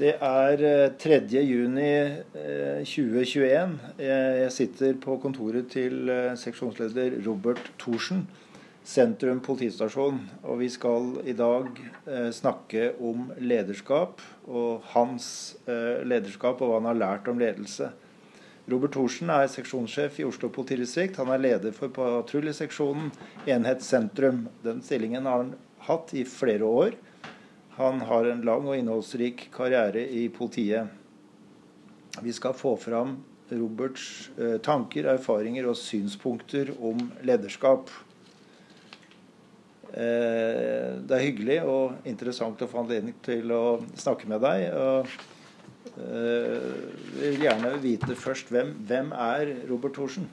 Det er 3. juni 2021. Jeg sitter på kontoret til seksjonsleder Robert Thorsen, sentrum politistasjon. Og vi skal i dag snakke om lederskap og hans lederskap og hva han har lært om ledelse. Robert Thorsen er seksjonssjef i Oslo politidistrikt. Han er leder for patruljeseksjonen Enhet sentrum. Den stillingen har han hatt i flere år. Han har en lang og innholdsrik karriere i politiet. Vi skal få fram Roberts eh, tanker, erfaringer og synspunkter om lederskap. Eh, det er hyggelig og interessant å få anledning til å snakke med deg. eh, Jeg vil gjerne vite først hvem, hvem er Robert Thorsen?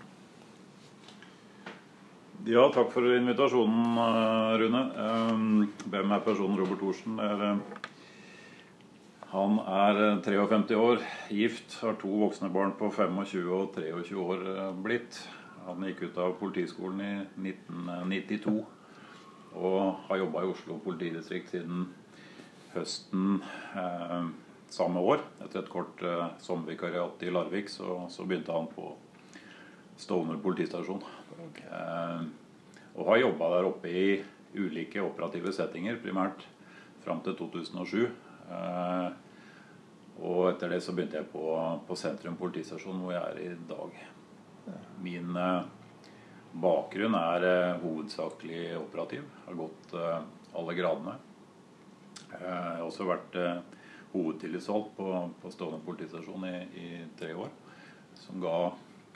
Ja, takk for invitasjonen, eh, Rune. Ehm, hvem er personen Robert Thorsen? Eh, han er 53 eh, år, gift, har to voksne barn på 25 og 23 år blitt. Han gikk ut av Politiskolen i 1992 og har jobba i Oslo politidistrikt siden høsten eh, samme år. Etter et kort eh, sommervikariat i Larvik så, så begynte han på Stovner politistasjon. Eh, og har jobba der oppe i ulike operative settinger, primært fram til 2007. Eh, og etter det så begynte jeg på, på Sentrum politistasjon, hvor jeg er i dag. Min eh, bakgrunn er hovedsakelig operativ. Har gått alle gradene. Jeg har også vært hovedtillitsvalgt på, på Stående politistasjon i, i tre år. Som ga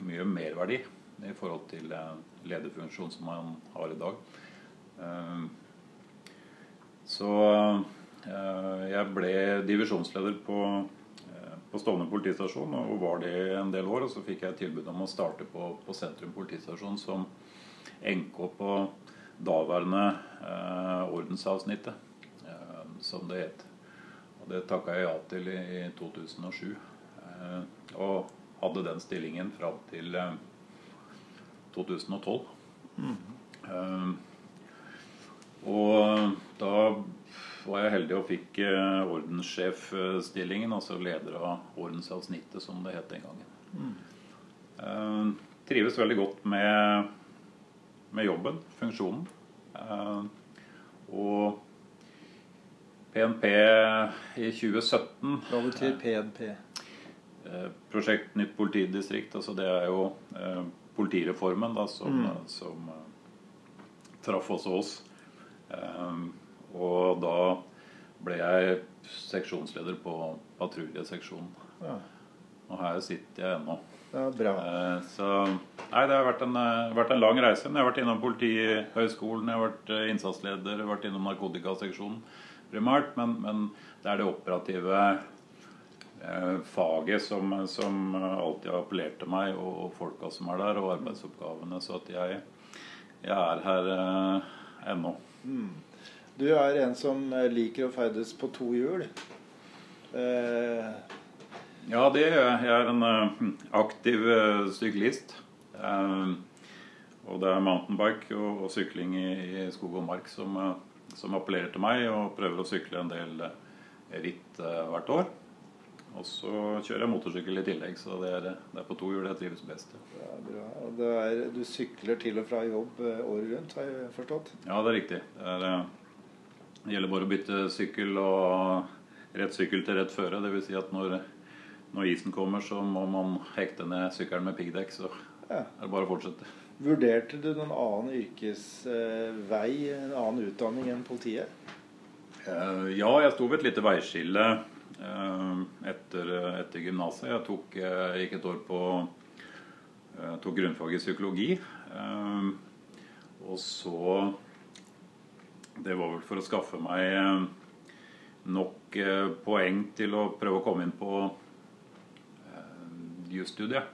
mye merverdi i forhold til eh, lederfunksjon som man har i dag. Eh, så eh, jeg ble divisjonsleder på, på Stovner politistasjon og var det en del år. Og så fikk jeg tilbud om å starte på, på Sentrum politistasjon som NK på daværende eh, ordensavsnittet, eh, som det het. Og det takka jeg ja til i, i 2007. Eh, og hadde den stillingen fram til 2012. Mm. Uh, og da var jeg heldig og fikk uh, ordenssjefstillingen, altså leder av ordensavsnittet, som det het den gangen. Mm. Trives veldig godt med, med jobben, funksjonen. og PNP i 2017 Hva betyr PNP? Prosjekt Nytt politidistrikt. altså Det er jo politireformen da, som, mm. som uh, traff også oss. Um, og da ble jeg seksjonsleder på patruljeseksjonen. Ja. Og her sitter jeg ennå. Ja, bra. Uh, så nei, det har vært en, vært en, lang reise. Men Jeg har vært innom Politihøgskolen, jeg har vært innsatsleder, jeg har vært innom narkotikaseksjonen primært. Men, men det er det operative Eh, faget som, som, alltid har appellert til meg, og, og folka som er der, og arbeidsoppgavene. Så at jeg, jeg er her eh, ennå. Mm. Du er en som liker å ferdes på to hjul. Eh. Ja, det gjør jeg. Jeg er en eh, aktiv uh, syklist. Og det er mountainbike og, og sykling i, i, skog og mark som, som, appellerer til meg, og prøver å sykle en del ritt hvert år. Og så kjører jeg motorsykkel i tillegg, så det er, det er på to hjul jeg trives best. Ja, bra. Og er, du sykler til og fra jobb eh, året rundt, har jeg forstått? Ja, det er riktig. Det, er, eh, det gjelder bare å bytte sykkel og rett sykkel til rett føre. Dvs. Si at når, når, isen kommer, så må man hekte ned sykkelen med piggdekk. Så ja. er det bare å fortsette. Vurderte du noen annen yrkesvei, en annen utdanning enn politiet? Ja, jeg sto ved et lite veiskille Eh, etter, etter gymnaset. Jeg tok, eh, gikk et år på eh, tok grunnfag i psykologi. Og så Det var vel for å skaffe meg nok poeng til å prøve å komme inn på jusstudiet.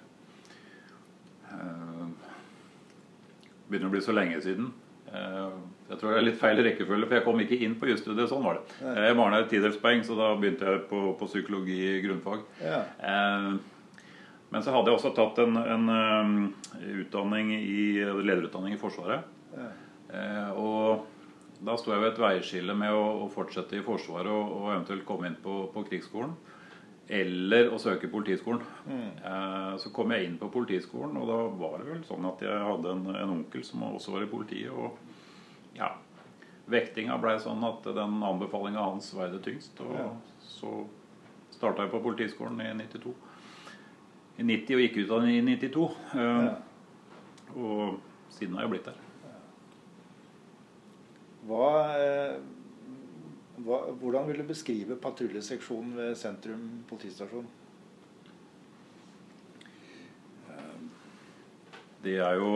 Begynner å bli så lenge siden. Jeg tror det er litt feil rekkefølge, for jeg kom ikke inn på jusstudiet. Sånn var det. Jeg mangla et tidelspoeng, så da begynte jeg på, på psykologi grunnfag. Ja. Eh, men så hadde jeg også tatt en, en utdanning i, lederutdanning i Forsvaret. Ja. Eh, og da sto jeg ved et veiskille med å, å fortsette i Forsvaret og, og, eventuelt komme inn på, på krigsskolen. Eller å søke Politiskolen. Mm. Eh, så kom jeg inn på Politiskolen, og da var det vel sånn at jeg hadde en, en onkel som også var i politiet. Og ja, vektinga blei sånn at den anbefalinga hans veide tyngst. Og ja. så starta jeg på Politiskolen i 92. I 90 og gikk ut av den i 92. Eh, ja. Og siden har jeg blitt der. Hva, eh, hva, hvordan vil du beskrive patruljeseksjonen ved sentrum politistasjon? De det er jo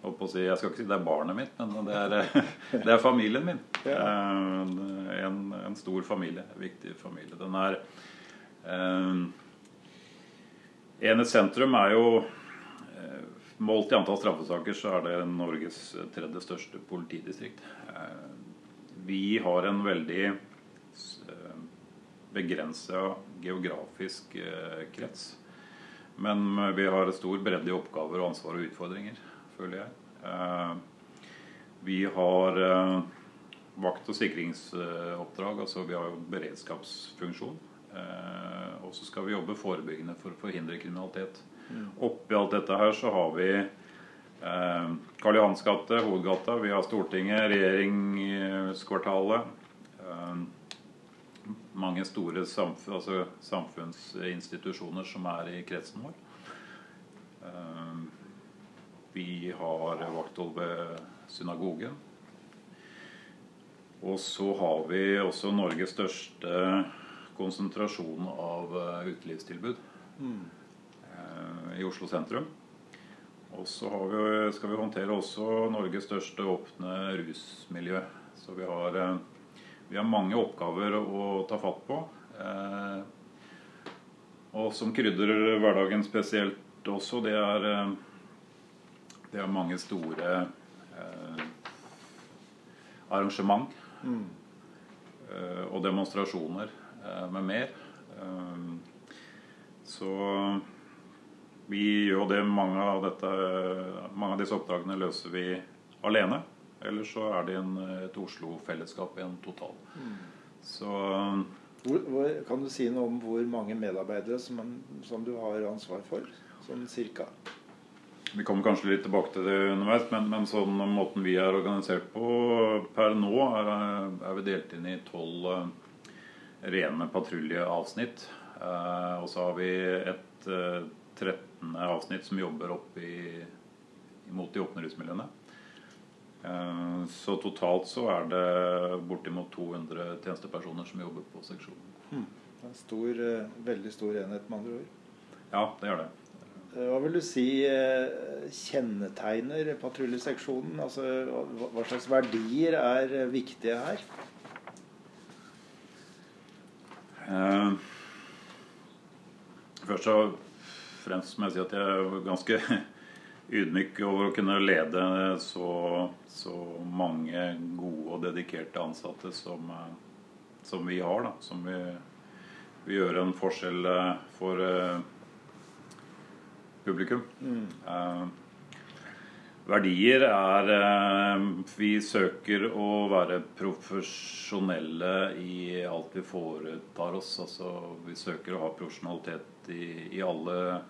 Si, jeg skal ikke si det er barnet mitt, men det er, det er familien min. Eh, en, en, stor familie. En viktig familie. Den er eh, Enhet sentrum er jo Målt i antall straffesaker så er det Norges tredje største politidistrikt. Eh, vi har en veldig eh, begrensa geografisk eh, krets. Men vi har stor bredde i oppgaver, og ansvar og utfordringer, føler jeg. Vi har vakt- og sikringsoppdrag, altså vi har jo beredskapsfunksjon. Og så skal vi jobbe forebyggende for å forhindre kriminalitet. Oppi alt dette her så har vi eh, Karl Johans gate, Hovedgata. Vi har Stortinget, regjeringskvartalet. Eh, mange store samfunn, altså samfunnsinstitusjoner som er i kretsen vår. Eh, vi har vakthold ved synagogen. Og så har vi også Norges største konsentrasjon av eh, utelivstilbud. Mm i Oslo sentrum. Og så vi, skal vi håndtere også Norges største åpne rusmiljø. Så vi har, eh, vi har mange oppgaver å ta fatt på. Eh, og som krydrer hverdagen spesielt også, det er, eh, det er mange store arrangement. Mm. Og demonstrasjoner med mer. så vi gjør det. Mange av, dette, mange av disse oppdragene løser vi alene. Eller så er det en, et Oslo-fellesskap i en total. Mm. Så hvor, hvor, Kan du si noe om hvor mange medarbeidere som, som du har ansvar for? Sånn cirka? Vi kommer kanskje litt tilbake til det underveis, men, men sånn måten vi er organisert på per nå, er, er vi delt inn i tolv uh, rene patruljeavsnitt. Uh, og så har vi et uh, 13 avsnitt som jobber opp i, imot de åpne rusmiljøene. Eh, så totalt så er det bortimot 200 tjenestepersoner som jobber på seksjonen. Hmm. En stor, eh, veldig stor enhet, med andre ord. Ja, det gjør det. Eh, hva vil du si kjennetegner patruljeseksjonen? Altså, hva slags verdier er viktige her? først så fremst må jeg si at jeg er ganske ydmyk over å kunne lede så, så mange gode og dedikerte ansatte som, som vi har. Da. Som vi, vi gjør en forskjell eh, for uh, publikum. Mm. Verdier er uh, Vi søker å være profesjonelle i alt vi foretar oss. Altså, vi søker å ha profesjonalitet i, i alle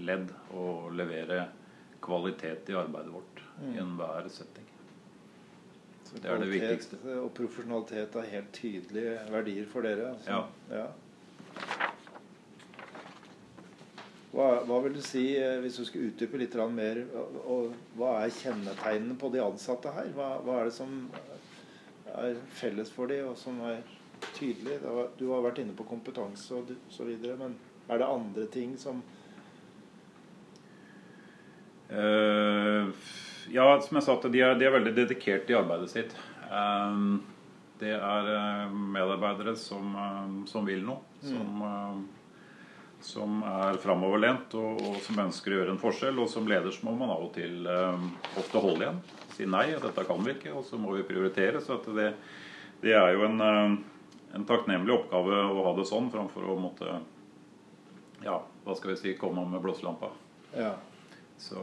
ledd og levere kvalitet i arbeidet vårt mm. i enhver setting. Så det er det viktigste. Og profesjonalitet er helt tydelige verdier for dere. Altså. Ja. ja. Hva, hva, vil du si, eh, hvis du skulle utdype litt mer, hva er kjennetegnene på de ansatte her? Hva, hva, er det som er felles for dem, og som er tydelig? Du har vært inne på kompetanse og så videre, men er det andre ting som Uh, ja, som jeg sa, de er, de er, veldig dedikert i arbeidet sitt. Um, det er uh, medarbeidere som, uh, som, vil noe. Mm. Som, er framoverlent og, og, som ønsker å gjøre en forskjell. Og som leder så må man av og til ofte holde igjen. Si nei, dette kan vi ikke, og så må vi prioritere. Så det, det, er jo en, en takknemlig oppgave å ha det sånn, framfor å måtte Ja, hva skal vi si, komme med blåselampa. Ja. Så,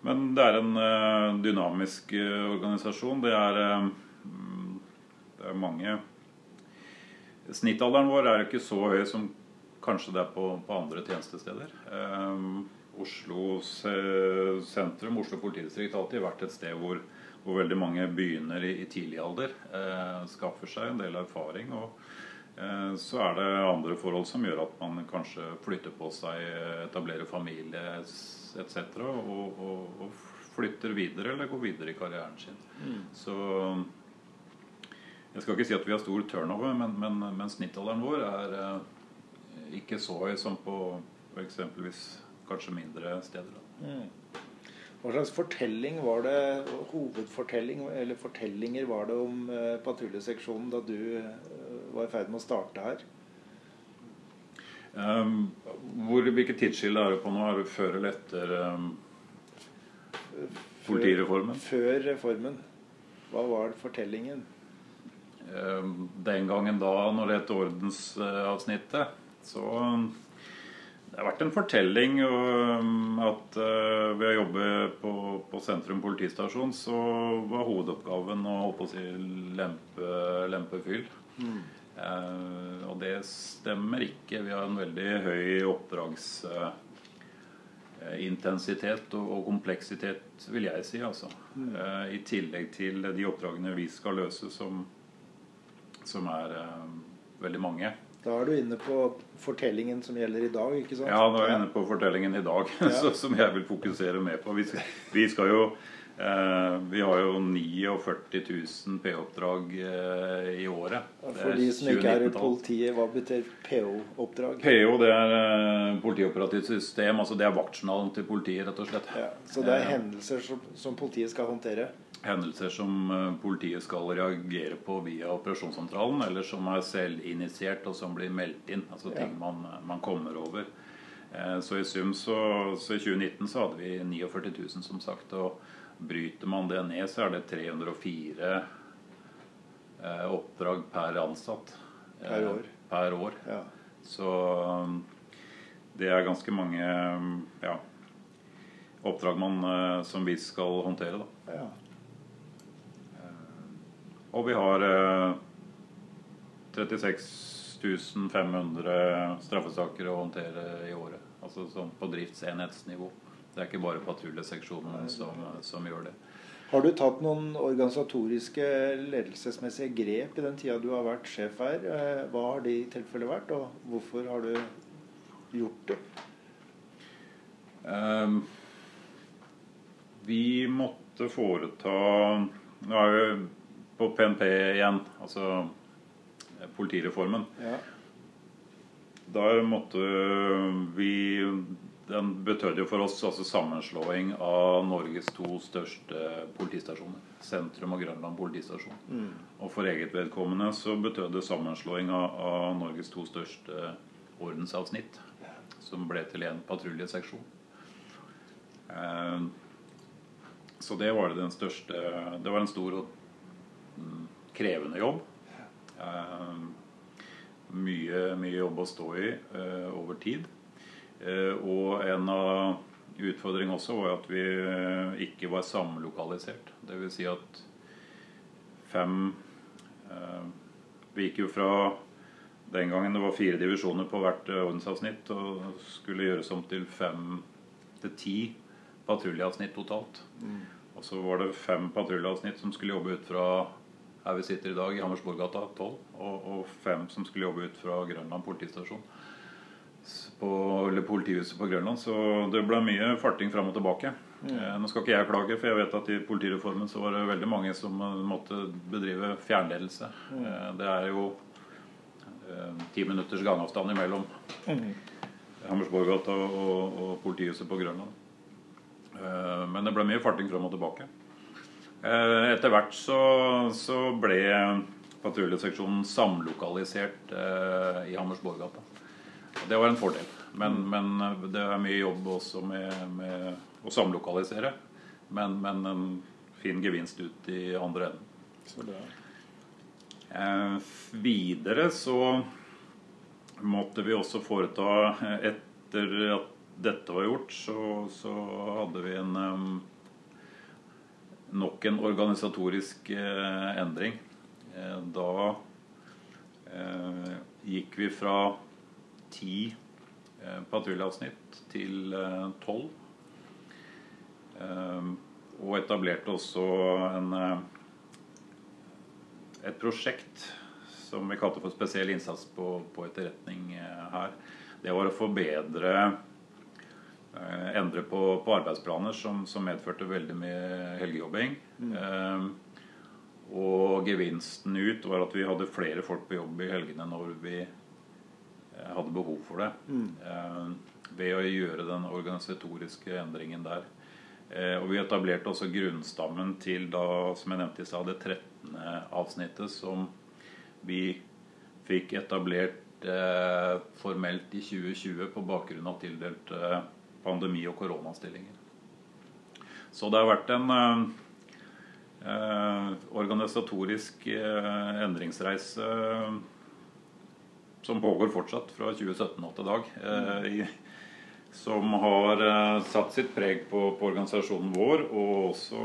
Men det er en uh, dynamisk uh, organisasjon. Det er, det er mange Snittalderen vår er ikke så høy som kanskje det er på, på andre tjenestesteder. Oslo sentrum, Oslo politidistrikt, har alltid vært et sted hvor, hvor veldig mange begynner i, i tidlig alder. skaffer seg en del erfaring. og så er det andre forhold som gjør at man kanskje flytter på seg, etablerer familie etc. Og, og, og, flytter videre eller går videre i karrieren sin. Mm. Så jeg skal ikke si at vi har stor turnover, men, men, men snittalderen vår er eh, ikke så høy som på eksempelvis kanskje mindre steder. Mm. Hva slags fortelling var det, hovedfortelling eller fortellinger var det om eh, patruljeseksjonen da du eh, var i ferd med å starte her? Um, hvor, hvilket tidsskille er det på nå? Er det før eller etter um, politireformen? Før, reformen. Hva var fortellingen? Um, den gangen da, når det het ordensavsnittet, så det har vært en fortelling um, at uh, ved å jobbe på, på, Sentrum politistasjon så var hovedoppgaven å, å si, lempe, lempe fyll. Mm. Eh, og det stemmer ikke. Vi har en veldig høy oppdragsintensitet og, og kompleksitet, vil jeg si. altså. Mm. Eh, I tillegg til de oppdragene vi skal løse, som, som er eh, veldig mange. Da er du inne på fortellingen som gjelder i dag? ikke sant? Ja, da er jeg inne på fortellingen i dag, ja. som jeg vil fokusere mer på. Vi skal, vi skal jo Eh, vi har jo 49 000 PO-oppdrag eh, i året. For de som ikke er i politiet, hva betyr PO-oppdrag? PO det er eh, politioperativt system. altså Det er vaktjournalen til politiet, rett og slett. Ja, så det er hendelser som, som, politiet skal håndtere? Hendelser som politiet skal reagere på via operasjonssentralen, eller som er selvinitiert og som blir meldt inn. Altså ting man, man kommer over. Så i sum så, så i 2019 så hadde vi 49 000, som sagt. og Bryter man det ned, så er det 304 eh, oppdrag per ansatt. Eh, per år. Per år. Ja. Så det er ganske mange ja, oppdrag man, eh, som vi skal håndtere, da. Ja. Eh, og vi har eh, 36 500 straffesaker å håndtere i året. Altså sånn på driftsenhetsnivå. Det er ikke bare patruljeseksjonen som, som, gjør det. Har du tatt noen organisatoriske, ledelsesmessige grep i den tida du har vært sjef her? Eh, hva har det i tilfelle vært, og hvorfor har du gjort det? Um, vi måtte foreta Nå er vi på PNP igjen, altså politireformen. Ja. Da måtte vi den betød jo for oss altså sammenslåing av Norges to største politistasjoner. Sentrum og Grønland politistasjon. Mm. Og for eget vedkommende så betød det sammenslåing av, av, Norges to største ordensavsnitt. Som ble til én patruljeseksjon. Eh, så det var det den største Det var en stor og krevende jobb. Eh, mye, mye jobb å stå i eh, over tid. Eh, og en av utfordringene også var at vi ikke var samlokalisert. Dvs. Si at fem Vi gikk jo fra den gangen det var fire divisjoner på hvert ordensavsnitt, og skulle gjøres om til fem til ti patruljeavsnitt totalt. Mm. Og så var det fem patruljeavsnitt som skulle jobbe ut fra her vi sitter i dag, i Hammersborggata 12, og, og fem som skulle jobbe ut fra Grønland politistasjon på eller politihuset på Grønland. Så det ble mye farting fram og tilbake. Mm. Eh, nå skal ikke jeg klage, for jeg vet at i politireformen så var det veldig mange som eh, måtte bedrive fjernledelse. Mm. Eh, det er jo ti minutters gangavstand imellom mm. Hammersborggata og, og politihuset på Grønland. Men det ble mye farting fram og tilbake. Etter hvert så, så ble patruljeseksjonen samlokalisert i Hammersborggata. Det var en fordel. Men, men, eh, det er mye jobb også med, med å samlokalisere. Men, men, en fin gevinst ut i andre enden. Eh, videre så måtte vi også foreta Etter at dette var gjort, så, så hadde vi en nok en organisatorisk eh, endring. Eh, da eh, gikk vi fra ti patruljeavsnitt til tolv. og etablerte også en, et prosjekt som vi kalte for spesiell innsats på, på etterretning her. Det var å forbedre endre på, på arbeidsplaner som, som, medførte veldig mye helgejobbing. Mm. Eh, og gevinsten ut var at vi hadde flere folk på jobb i helgene når vi eh, hadde behov for det. Mm. Eh, ved å gjøre den organisatoriske endringen der. Eh, og vi etablerte også grunnstammen til da, som jeg nevnte i stad, det 13. avsnittet som vi fikk etablert eh, formelt i 2020 på bakgrunn av tildelt pandemi- og koronastillinger. Så det har vært en eh, eh organisatorisk eh, endringsreise eh, som pågår fortsatt fra 2017 og til dag. Eh, i, som har satt sitt preg på, på, organisasjonen vår, og også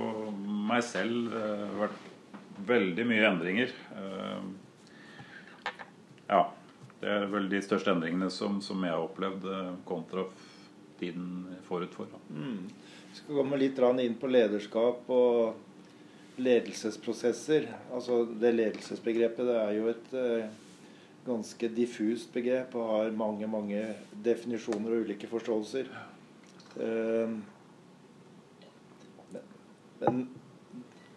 meg selv. vært veldig mye endringer. ja. Det er vel de største endringene som, som jeg har opplevd kontra tiden forut for. Mm. Vi skal komme litt inn på lederskap og ledelsesprosesser. Altså Det ledelsesbegrepet det er jo et uh, ganske diffust begrep og har mange mange definisjoner og ulike forståelser. Uh, men,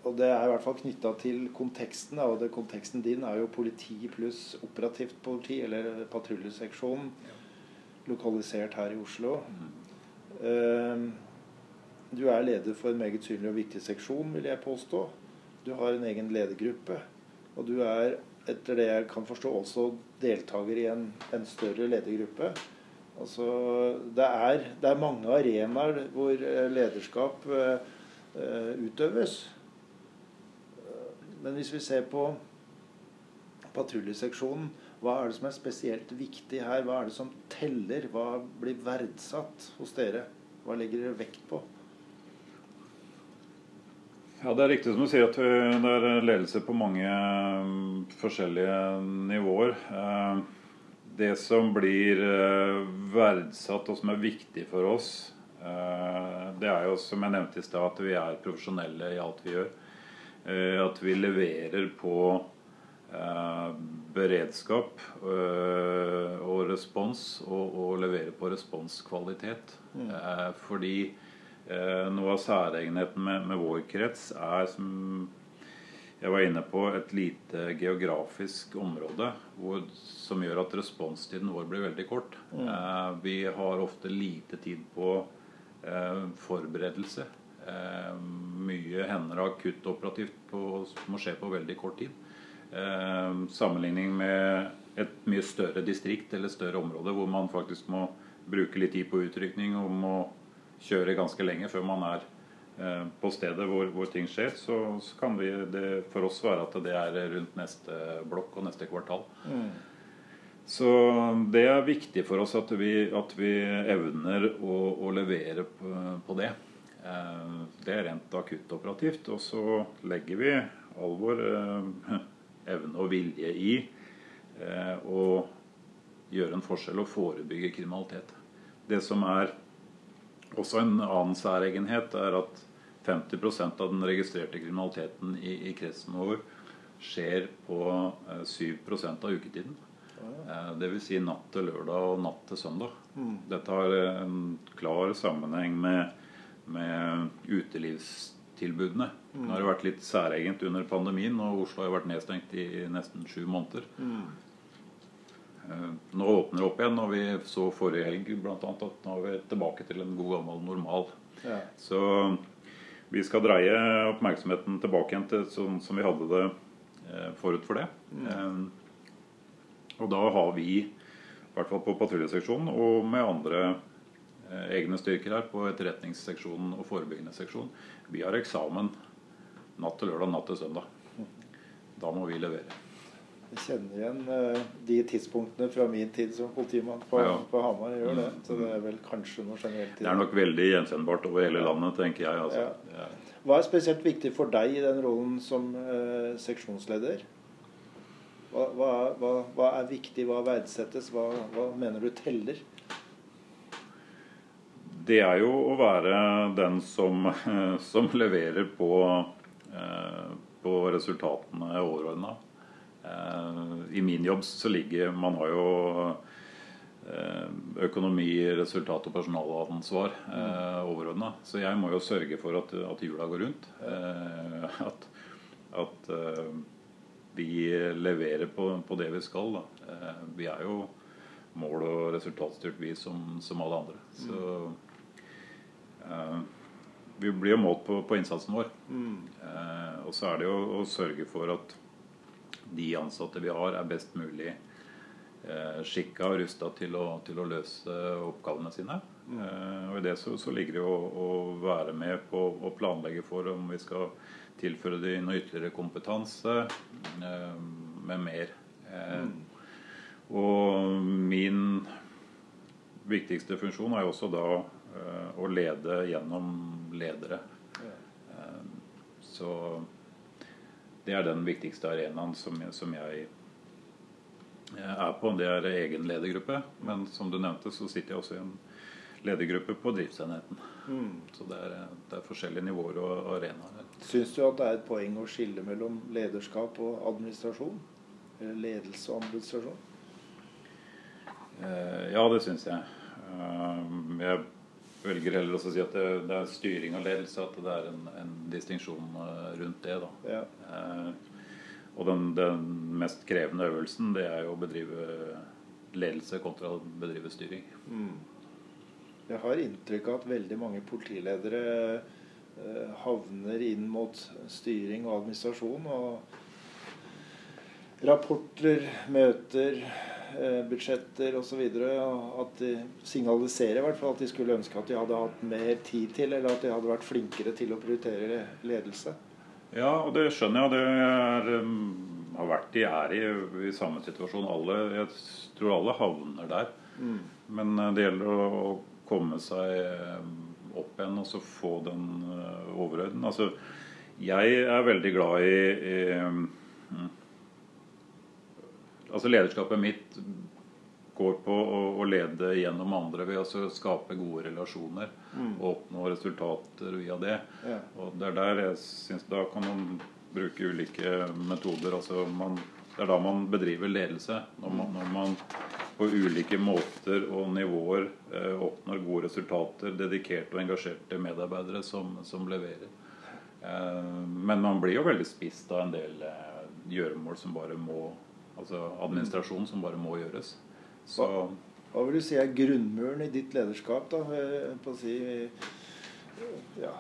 og det er i hvert fall knytta til konteksten. Og det, konteksten din er jo politi pluss operativt politi, eller patruljeseksjonen lokalisert her i Oslo. Mm. Du er leder for en meget synlig og viktig seksjon, vil jeg påstå. Du har en egen ledergruppe. Og du er, etter det jeg kan forstå, også deltaker i en, en større ledergruppe. Altså, det er, det er mange arenaer hvor eh, lederskap uh, utøves. Men hvis vi ser på patruljeseksjonen, hva er det som er spesielt viktig her? Hva er det som teller? Hva blir verdsatt hos dere? Hva legger dere vekt på? Ja, Det er riktig som du sier at det er ledelse på mange mm, forskjellige nivåer. Eh, det som blir eh, verdsatt og som er viktig for oss, eh, det er jo som jeg nevnte i stad, at vi er profesjonelle i alt vi gjør. At vi leverer på beredskap eh, og respons, og, og levere på responskvalitet. Mm. Eh, fordi noe av særegenheten med, med, vår krets er, som jeg var inne på, et lite geografisk område hvor, som gjør at responstiden vår blir veldig kort. Mm. vi har ofte lite tid på forberedelse. mye hender akutt operativt på, må skje på veldig kort tid. Eh, sammenligning med et mye større distrikt eller større område hvor man faktisk må bruke litt tid på utrykning og må kjøre ganske lenge før man er eh, på stedet hvor, hvor ting skjer, så, så, kan vi, det for oss være at det er rundt neste blokk og neste kvartal. Mm. Så det er viktig for oss at vi, at vi evner å, å levere på, på det. Eh, det er rent akuttoperativt. Og så legger vi alvor evne og vilje i eh, å gjøre en forskjell og forebygge kriminalitet. Det som er også en annen særegenhet, er at 50% av den registrerte kriminaliteten i, i kretsen vår skjer på eh, 7 av uketiden. Eh, Dvs. Si natt til lørdag og natt til søndag. Mm. Dette har en klar sammenheng med, med utelivs tilbudene. Mm. Nå har det vært litt særegent under pandemien, og Oslo har vært nedstengt i nesten sju måneder. Mm. Eh, nå åpner det opp igjen, og vi så forrige helg annet, at nå er vi tilbake til en god gammel normal. Ja. Så vi skal dreie oppmerksomheten tilbake igjen til sånn som vi hadde det eh, forut for det. Mm. Eh, og da har vi, i hvert fall på patruljeseksjonen og med andre egne styrker her på etterretningsseksjonen og forebyggende seksjon, vi har eksamen natt til lørdag, natt til søndag. Da må vi levere. Jeg kjenner igjen uh, de tidspunktene fra min tid som politimann på, ja. på Hamar. Jeg gjør det. Mm. Så det er vel kanskje noe generelt. Det er nok veldig gjenkjennbart over hele landet, tenker jeg. Altså. Ja. Hva er spesielt viktig for deg i den rollen som uh, seksjonsleder? Hva, hva, hva, hva, er viktig? Hva verdsettes? Hva, mener du teller? Det er jo å være den som, som leverer på, uh, på resultatene overordna. I min jobb så ligger Man har jo eh, økonomi, resultat og personalansvar eh, overordna. Så jeg må jo sørge for at, at hjula går rundt. Eh, at, at eh, vi leverer på, på, det vi skal. Da. Eh, vi er jo mål- og resultatstyrt, vi som, som alle andre. Så eh, vi blir jo målt på, på innsatsen vår. Mm. og så er det jo å sørge for at de ansatte vi har, er best mulig eh, skikka og rusta til, til, å løse oppgavene sine. Mm. Eh, og I det så, så, ligger det å, å være med på å planlegge for om vi skal tilføre de noe ytterligere kompetanse eh, med mer. Eh, mm. Og min viktigste funksjon er jo også da eh, å lede gjennom ledere. Eh, så det er den viktigste arenaen som, som jeg er på. Det er egen ledergruppe. Men som du nevnte, så sitter jeg også i en ledergruppe på driftsenheten. Mm. Så det er, det er, forskjellige nivåer og arenaer. Syns du at det er et poeng å skille mellom lederskap og administrasjon? Eller ledelse og administrasjon? Eh, ja, det syns jeg. Eh, jeg velger heller også å si at det, det, er styring og ledelse, at det er en, en distinksjon eh, rundt det. Ja. Eh, og den, den, mest krevende øvelsen det er jo å bedrive ledelse kontra å bedrive styring. Mm. Jeg har inntrykk av at veldig mange politiledere eh, havner inn mot styring og administrasjon. og Rapporter, møter, budsjetter osv. At de signaliserer i hvert fall at de skulle ønske at de hadde hatt mer tid til, eller at de hadde vært flinkere til å prioritere ledelse. Ja, og det skjønner jeg. Det er, um, har vært de er i, i samme situasjon. Alle, jeg tror alle havner der. Mm. Men uh, det gjelder å komme seg opp igjen og så få den overhøyden. Altså, jeg er veldig glad i, i um, Altså Lederskapet mitt går på å, å lede gjennom andre ved å skape gode relasjoner mm. og oppnå resultater via det. Ja. Og det er der jeg synes Da kan man bruke ulike metoder. altså man, Det er da man bedriver ledelse. Når man, når man på ulike måter og nivåer eh, oppnår gode resultater. Dedikerte og engasjerte medarbeidere som, som leverer. Eh, men man blir jo veldig spist av en del eh, gjøremål som bare må Altså administrasjon som bare må gjøres. Så, hva, vil du si er grunnmuren i ditt lederskap? da, på å si ja,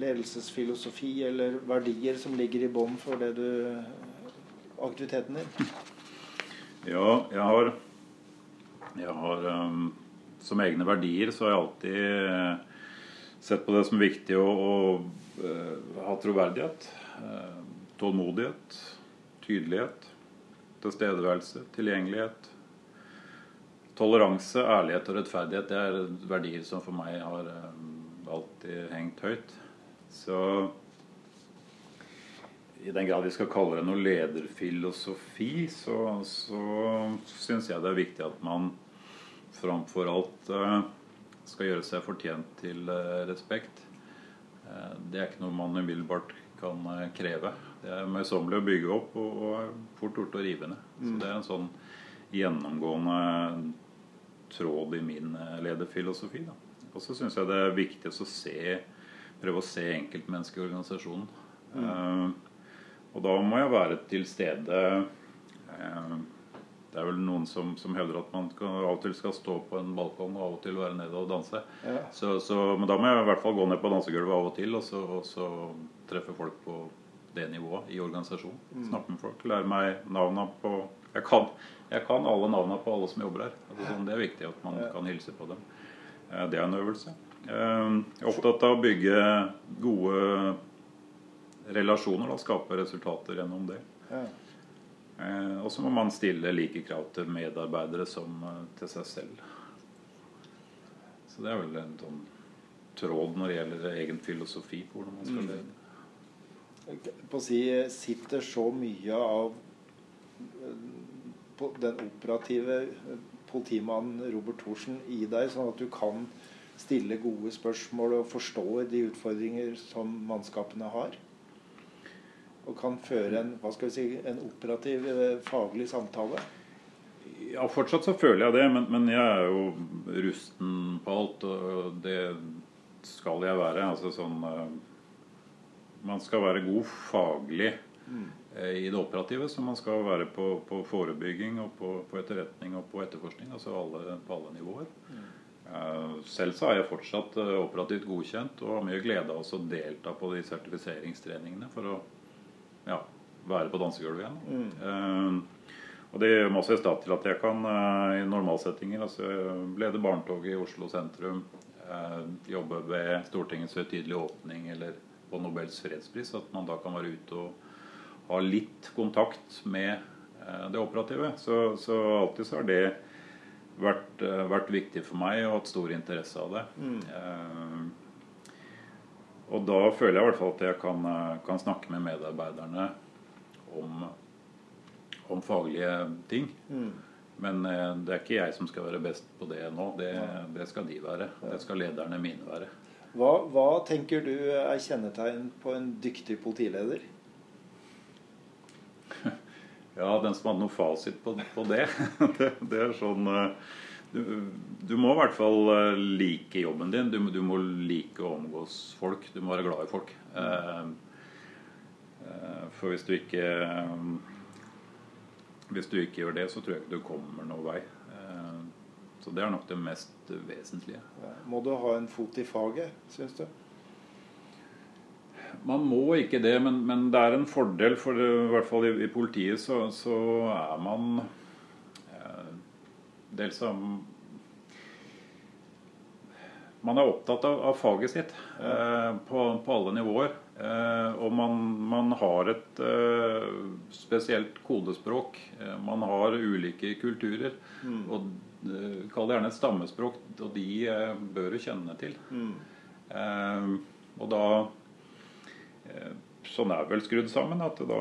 Ledelsesfilosofi eller verdier som ligger i bånn for det du aktiviteten din? Ja, jeg har, jeg har um, Som egne verdier så har jeg alltid uh, sett på det som viktig å, å uh, ha troverdighet. Uh, tålmodighet. Tydelighet tilstedeværelse, tilgjengelighet. Toleranse, ærlighet og rettferdighet det er verdier som for meg har eh, alltid hengt høyt. Så i den grad vi skal kalle det noe lederfilosofi, så, så syns jeg det er viktig at man framfor alt uh, skal gjøre seg fortjent til uh, respekt. Det er ikke noe man umiddelbart kan kreve. Det er møysommelig å bygge opp og, og fort gjort å rive ned. Så mm. det er en sånn gjennomgående tråd i min eh, lederfilosofi. Da. Og så syns jeg det er viktig å se, prøve å se enkeltmennesket i organisasjonen. Mm. Uh, og da må jeg være til stede uh, Det er vel noen som, som hevder at man kan, av og til skal stå på en balkong og av og til være nede og danse. Ja. Så, så, men da må jeg i hvert fall gå ned på dansegulvet av og til og så, og så treffe folk på det nivået i organisasjonen. Mm. Snakke med folk. Lære meg navna på jeg kan, jeg kan alle navna på alle som jobber her. Altså, sånn, det er viktig at man kan hilse på dem. Eh, det er en øvelse. Eh, jeg er opptatt av å bygge gode relasjoner. Da, skape resultater gjennom det. Eh, og så må man stille like krav til medarbeidere som til seg selv. Så det er vel en sånn tråd når det gjelder egen filosofi på hvordan man skal Mm. På å si, sitter så mye av eh, den operative eh, politimannen Robert Thorsen i deg, sånn at du kan stille gode spørsmål og forstår de utfordringer som mannskapene har? Og kan føre en, hva skal vi si, en operativ, eh, faglig samtale? Ja, fortsatt så føler jeg det, men, men jeg er jo rusten på alt, og det skal jeg være. Altså sånn Man skal være god faglig eh, i det operative, så man skal være på, på forebygging og på, på etterretning og på etterforskning. Altså alle, på alle nivåer. Eh, Selv så er jeg fortsatt eh, operativt godkjent og har mye glede av å delta på de sertifiseringstreningene for å ja, være på dansegulvet igjen. Eh, og det gjør også i stand til at jeg kan i normalsettinger altså lede barnetoget i Oslo sentrum, jobbe ved Stortingets høytidelige åpning eller på Nobels fredspris. At man da kan være ute og ha litt kontakt med eh, det operative. Så, så alltid så har det vært, eh, vært viktig for meg og hatt stor interesse av det. Eh, og da føler jeg i hvert fall at jeg kan, kan snakke med medarbeiderne om, om faglige ting. Men eh, det er ikke jeg som skal være best på det nå. Det, det skal de være. Det skal lederne mine være. Hva, hva tenker du er kjennetegn på en dyktig politileder? Ja, den som hadde noe fasit på, på det, det Det er sånn eh, du, du må i hvert fall eh, like jobben din. Du, du må like å omgås folk. Du må være glad i folk. Eh, For hvis du ikke Hvis du ikke gjør det, så tror jeg ikke du kommer noen vei. Så det er nok det mest vesentlige. Må du ha en fot i faget, syns du? Man må ikke det, men, men det er en fordel. For det, i hvert fall i, i politiet så, så er man eh, dels av Man er opptatt av, av faget sitt eh, på, på alle nivåer. Eh, og man, man har et eh, spesielt kodespråk. Eh, man har ulike kulturer. Og eh, Kall det gjerne et stammespråk, og de eh, bør du kjenne til. Eh, og da eh, Sånn er vel skrudd sammen at da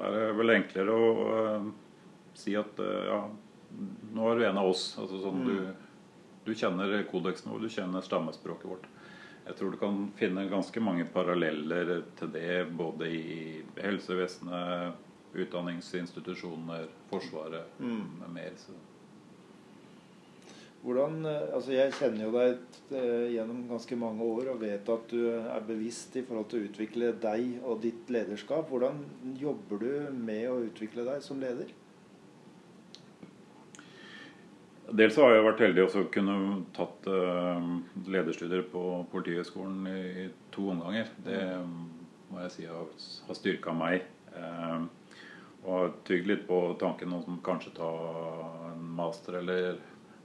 er det vel enklere å eh, si at eh, ja, nå er du en av oss. Altså sånn du, du kjenner kodeksen vår, du kjenner stammespråket vårt. Jeg tror du kan finne ganske mange paralleller til det både i helsevesenet, utdanningsinstitusjoner, Forsvaret med mer. Så. Hvordan, eh, altså Jeg kjenner jo deg eh, gjennom ganske mange år og vet at du er bevisst i forhold til å utvikle deg og ditt lederskap. Hvordan jobber du med å utvikle deg som leder? Dels har jeg vært heldig å kunne tatt eh, lederstudier på Politihøgskolen i, to omganger. Det må jeg si har, styrka meg. Og har tygd litt på tanken om kanskje ta en master, eller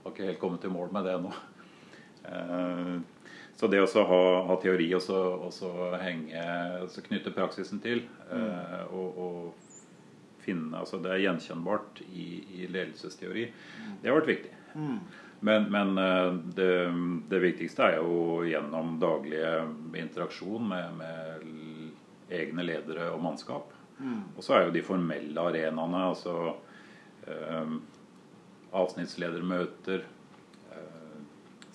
har ikke helt kommet i mål med det ennå. Eh, så det å ha, ha teori og så og så henge, altså knytte praksisen til, mm. og, og finne altså Det er gjenkjennbart i, i ledelsesteori. Det har vært viktig. Men, men eh, det, det viktigste er jo gjennom daglige interaksjon med, med egne ledere og mannskap. Og så er jo de formelle arenaene, altså avsnittsledermøter, eh,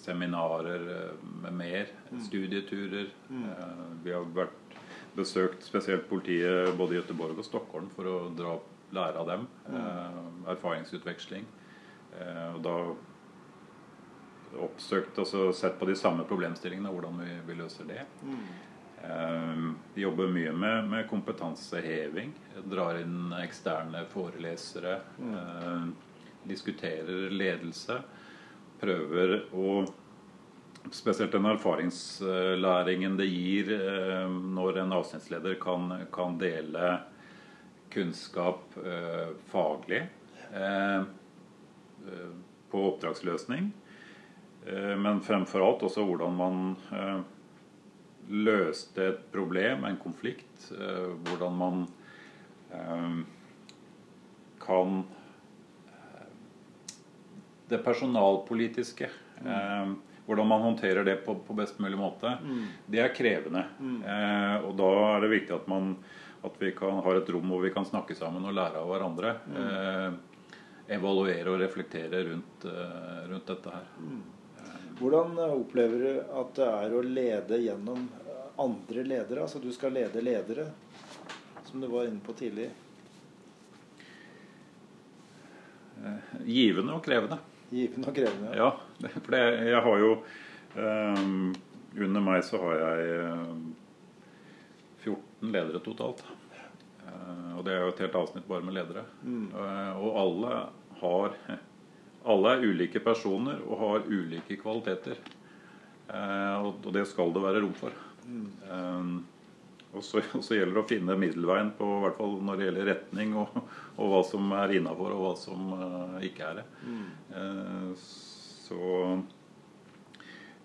seminarer eh, med mer, studieturer. Eh, vi har vært besøkt spesielt politiet både i Gøteborg og Stockholm for å dra lære av dem. Eh, erfaringsutveksling. Eh, og da oppsøkt og så sett på de samme problemstillingene, hvordan vi, vi løser det. Mm. vi jobber mye med, med kompetanseheving. Drar inn eksterne forelesere. Eh, diskuterer ledelse. Prøver å Spesielt den erfaringslæringen det gir eh, når en avsnittsleder kan, kan dele kunnskap eh, faglig eh, på oppdragsløsning. Men fremfor alt også hvordan man løste et problem, en konflikt. hvordan man kan Det personalpolitiske eh, hvordan man håndterer det på, på best mulig måte, mm. det er krevende. Mm. Eh, og da er det viktig at, man, at vi kan, har et rom hvor vi kan snakke sammen og lære av hverandre. Mm. Eh, evaluere og reflektere rundt, rundt dette her. Hvordan opplever du at det er å lede gjennom andre ledere? Altså du skal lede ledere, som du var inne på tidlig. Givende og krevende. Givende og krevende. Ja, for det, jeg har jo um, Under meg så har jeg um, eh, 14 ledere totalt. Uh, og det er jo et helt avsnitt bare med ledere. Mm. Uh, og alle har Alle er ulike personer og har ulike kvaliteter. Uh, og, og, det skal det være rom for. Mm. Og så, og så, gjelder det å finne middelveien på hvert fall når det gjelder retning, og, og hva som er innafor, og hva som uh, ikke er det. Mm. Uh, så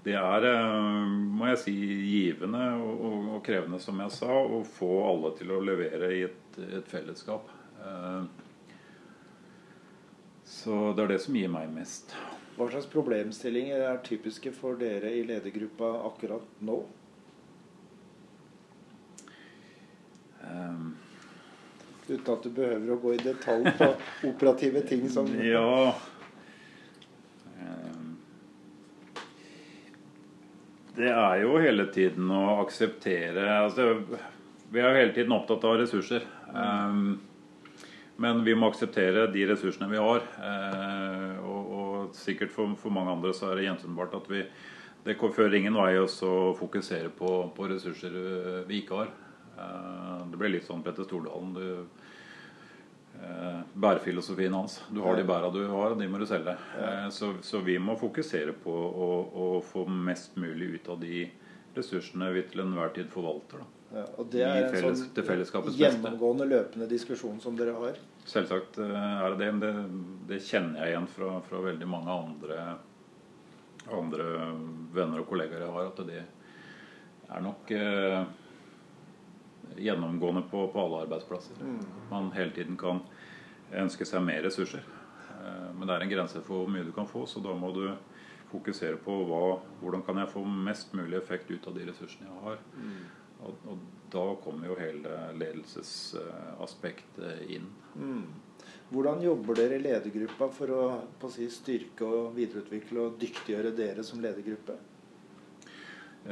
det er, uh, må jeg si, givende og, og, og, krevende, som jeg sa, å få alle til å levere i et, et fellesskap. så det er det som gir meg mest. Hva slags problemstillinger er typiske for dere i ledergruppa akkurat nå? Um, Uten at du behøver å gå i detalj på operative ting som Ja. Um, det er jo hele tiden å akseptere altså, Vi er jo hele tiden opptatt av ressurser. Um, men vi må akseptere de ressursene vi har. Uh, og, og, sikkert for, for, mange andre så er det gjenkjennbart at vi det fører ingen vei å fokusere på, på ressurser vi ikke har. Eh, det ble litt sånn Petter Stordalen. Du, eh, bærefilosofien hans. Du har de bæra du har, og de må du selge. Eh, så, så, vi må fokusere på å, å, få mest mulig ut av de ressursene vi til enhver tid forvalter. Ja, og det er felles, en sånn gjennomgående løpende diskusjon som dere har? Selvsagt er det det. Men det, det kjenner jeg igjen fra, fra, veldig mange andre, andre venner og kollegaer jeg har. At det er nok gjennomgående på, på alle arbeidsplasser. Mm. Man hele tiden kan ønske seg mer ressurser. Eh, men det er en grense for hvor mye du kan få, så da må du fokusere på hva, hvordan kan jeg få mest mulig effekt ut av de ressursene jeg har. Mm. Og, og, da kommer jo hele ledelsesaspektet inn. Mm. Hvordan jobber dere i ledergruppa for å si, styrke og videreutvikle og dyktiggjøre dere som ledergruppe?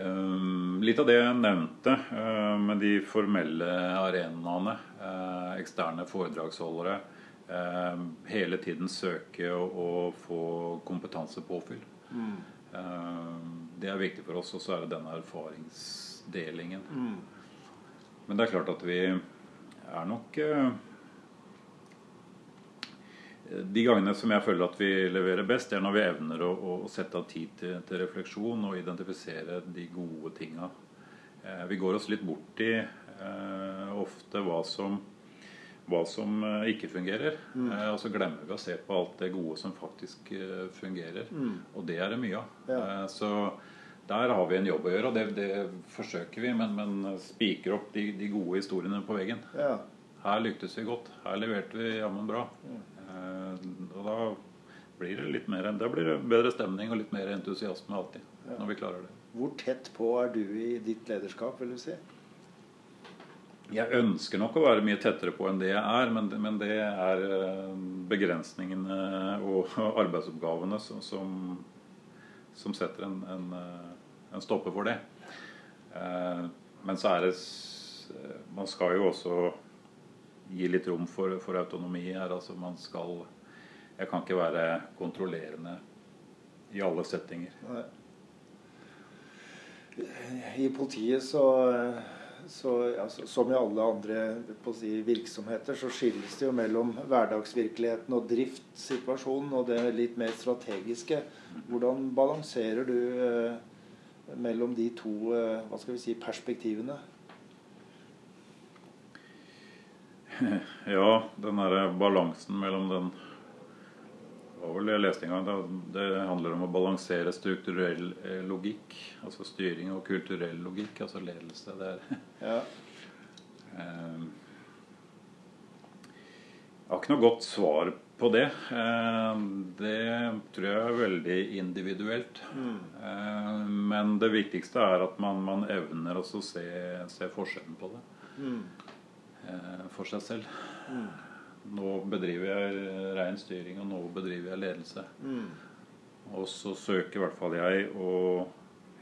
Um, litt av det jeg nevnte uh, med de formelle arenaene, uh, eksterne foredragsholdere, uh, hele tiden søke å, få kompetansepåfyll. Mm. det er viktig for oss, og så er det denne erfaringsdelingen. Mm. Men det er klart at vi er nok de gangene som jeg føler at vi leverer best, det er når vi evner å, å sette av tid til, til, refleksjon og identifisere de gode tinga. Eh, vi går oss litt bort i eh, ofte hva som, hva som eh, ikke fungerer. Mm. Eh, og så glemmer vi å se på alt det gode som faktisk eh, fungerer. Mm. Og det er det mye av. Ja. Eh, så der har vi en jobb å gjøre, og det, det forsøker vi. Men, men spiker opp de, de, gode historiene på veggen. Ja. Her lyktes vi godt. Her leverte vi jammen bra. Mm. Eh, og da blir det litt mer Da blir det bedre stemning og litt mer entusiasme alltid. Ja. Når vi klarer det. Hvor tett på er du i ditt lederskap, vil du si? Jeg ønsker nok å være mye tettere på enn det jeg er, men, men det er eh, begrensningene og arbeidsoppgavene som, som, som setter en, en, eh, en, stopper for det. Men så er det Man skal jo også gi litt rom for, for autonomi her. Altså man skal Jeg kan ikke være kontrollerende i alle settinger. I politiet så, så altså, Som i alle andre si, virksomheter så skilles det jo mellom hverdagsvirkeligheten og driftssituasjonen og det litt mer strategiske. Hvordan balanserer du eh, mellom de to eh, hva skal vi si, perspektivene? Ja, den derre balansen mellom den Det var vel det jeg leste en gang. Det handler om å balansere strukturell eh, logikk. Altså styring og kulturell logikk. Altså ledelse. Det er ja. Jeg har ikke noe godt svar på det. Eh, det tror jeg er veldig individuelt. Mm. Eh, men det viktigste er at man, man evner også å se, se forskjellen på det Mm. Eh, for seg selv. Mm. Nå bedriver jeg ren styring, og nå bedriver jeg ledelse. Mm. Og så søker i hvert fall jeg å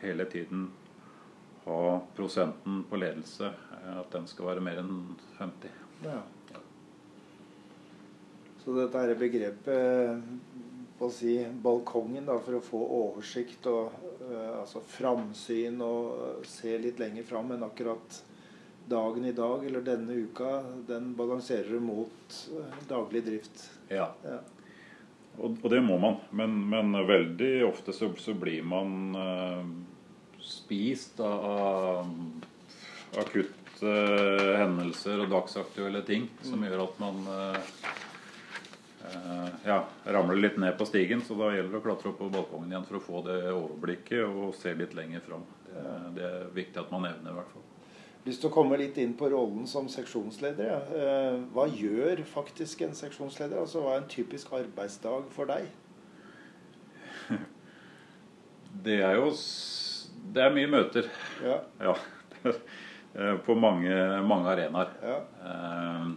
hele tiden ha prosenten på ledelse, eh, at den skal være mer enn 50. Ja. Så dette er begrepet på å si, balkongen da, for å få oversikt og uh, altså framsyn og se litt lenger fram. Men akkurat dagen i dag eller denne uka, den balanserer du mot eh, daglig drift. Ja. Ja. Og, og det må man. Men, men veldig ofte så, så blir man eh, spist av, av akutte hendelser og dagsaktuelle ting som gjør at man eh, eh, ja, ramler litt ned på stigen. Så da gjelder det å klatre opp på balkongen igjen for å få det overblikket og se litt lenger fram. Det, det er viktig at man evner, i hvert fall. Lyst til å komme litt inn på rollen som seksjonsleder. Ja. Eh, Hva gjør faktisk en seksjonsleder? Altså, Hva er en typisk arbeidsdag for deg? Det er jo Det er mye møter. Ja, Ja. Eh, På mange, mange arenaer. ja, Eh,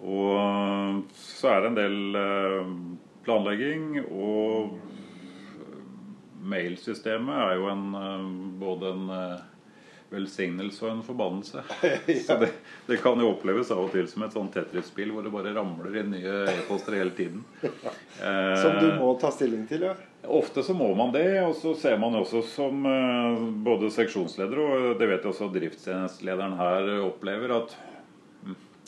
og så er det en del planlegging, og mailsystemet er jo en, både en velsignelse og en forbannelse. Så det, det kan jo oppleves av og til som et sånn Tetris-spill hvor det bare ramler inn nye e-poster hele tiden. Som du Eh, må ta stilling til, ja. Ofte så må man det, og så ser man også som eh, både seksjonsleder og det vet jeg også driftsenhetslederen her opplever, at